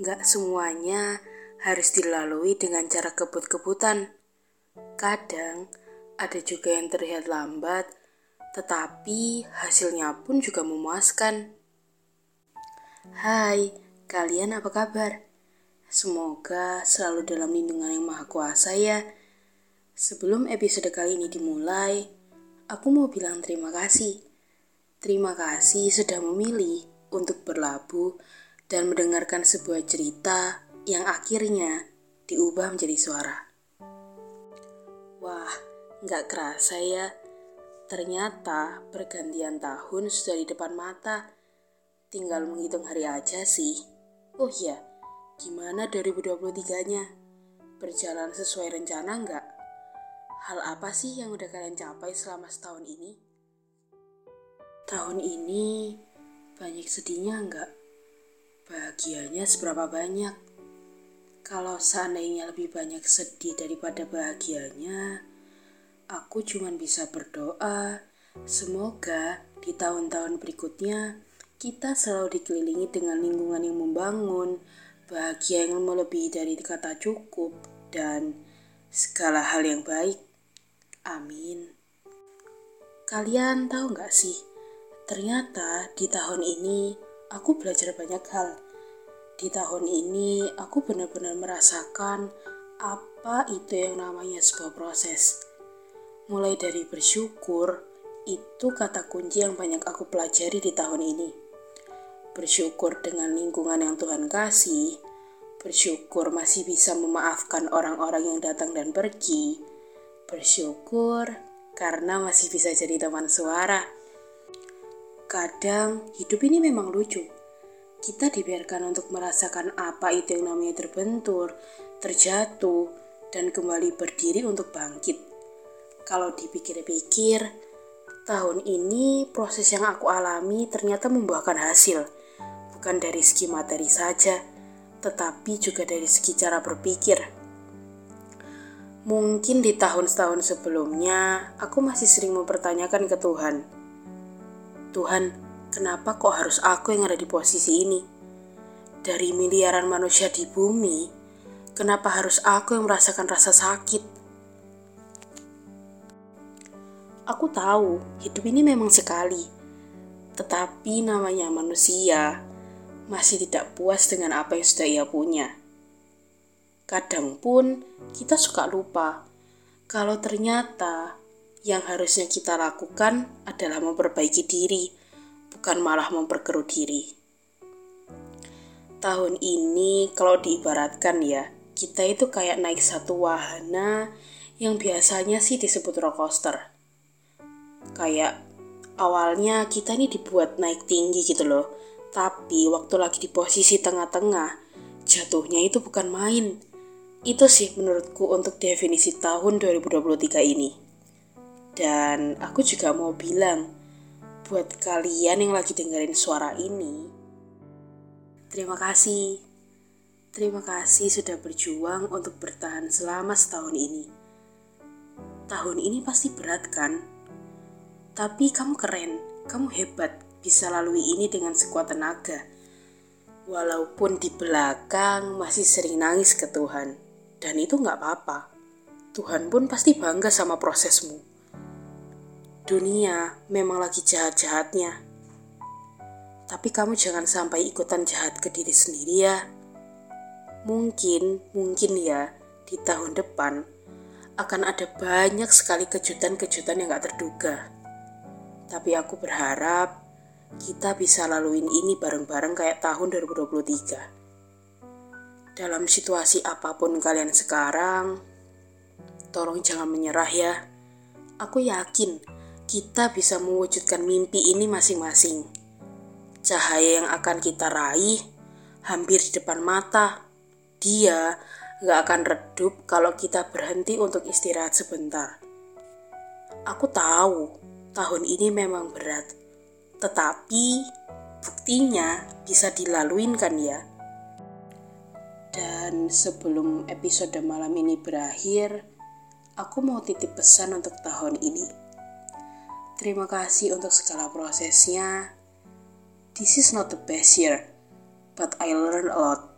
Gak semuanya harus dilalui dengan cara kebut-kebutan. Kadang ada juga yang terlihat lambat, tetapi hasilnya pun juga memuaskan. Hai, kalian apa kabar? Semoga selalu dalam lindungan yang maha kuasa ya. Sebelum episode kali ini dimulai, aku mau bilang terima kasih. Terima kasih sudah memilih untuk berlabuh dan mendengarkan sebuah cerita yang akhirnya diubah menjadi suara. Wah, nggak kerasa ya. Ternyata pergantian tahun sudah di depan mata. Tinggal menghitung hari aja sih. Oh iya, gimana 2023-nya? Berjalan sesuai rencana nggak? Hal apa sih yang udah kalian capai selama setahun ini? Tahun ini banyak sedihnya nggak? Bahagianya seberapa banyak. Kalau seandainya lebih banyak sedih daripada bahagianya, aku cuma bisa berdoa. Semoga di tahun-tahun berikutnya kita selalu dikelilingi dengan lingkungan yang membangun, bahagia yang melebihi dari kata cukup, dan segala hal yang baik. Amin. Kalian tahu nggak sih, ternyata di tahun ini aku belajar banyak hal. Di tahun ini, aku benar-benar merasakan apa itu yang namanya sebuah proses. Mulai dari bersyukur, itu kata kunci yang banyak aku pelajari di tahun ini. Bersyukur dengan lingkungan yang Tuhan kasih, bersyukur masih bisa memaafkan orang-orang yang datang dan pergi, bersyukur karena masih bisa jadi teman suara Kadang hidup ini memang lucu. Kita dibiarkan untuk merasakan apa itu yang namanya terbentur, terjatuh, dan kembali berdiri untuk bangkit. Kalau dipikir-pikir, tahun ini proses yang aku alami ternyata membuahkan hasil. Bukan dari segi materi saja, tetapi juga dari segi cara berpikir. Mungkin di tahun-tahun sebelumnya, aku masih sering mempertanyakan ke Tuhan, Tuhan, kenapa kok harus aku yang ada di posisi ini? Dari miliaran manusia di bumi, kenapa harus aku yang merasakan rasa sakit? Aku tahu hidup ini memang sekali, tetapi namanya manusia masih tidak puas dengan apa yang sudah ia punya. Kadang pun kita suka lupa kalau ternyata yang harusnya kita lakukan adalah memperbaiki diri, bukan malah memperkeruh diri. Tahun ini, kalau diibaratkan ya, kita itu kayak naik satu wahana yang biasanya sih disebut roller coaster. Kayak awalnya kita ini dibuat naik tinggi gitu loh, tapi waktu lagi di posisi tengah-tengah, jatuhnya itu bukan main. Itu sih menurutku untuk definisi tahun 2023 ini. Dan aku juga mau bilang buat kalian yang lagi dengerin suara ini, terima kasih. Terima kasih sudah berjuang untuk bertahan selama setahun ini. Tahun ini pasti berat kan? Tapi kamu keren, kamu hebat bisa lalui ini dengan sekuat tenaga. Walaupun di belakang masih sering nangis ke Tuhan. Dan itu nggak apa-apa. Tuhan pun pasti bangga sama prosesmu. Dunia memang lagi jahat-jahatnya. Tapi kamu jangan sampai ikutan jahat ke diri sendiri ya. Mungkin, mungkin ya, di tahun depan akan ada banyak sekali kejutan-kejutan yang gak terduga. Tapi aku berharap kita bisa laluin ini bareng-bareng kayak tahun 2023. Dalam situasi apa pun kalian sekarang, tolong jangan menyerah ya. Aku yakin kita bisa mewujudkan mimpi ini masing-masing. Cahaya yang akan kita raih hampir di depan mata. Dia gak akan redup kalau kita berhenti untuk istirahat sebentar. Aku tahu tahun ini memang berat, tetapi buktinya bisa dilaluin kan ya. Dan sebelum episode malam ini berakhir, aku mau titip pesan untuk tahun ini. Terima kasih untuk segala prosesnya. This is not the best year, but I learned a lot.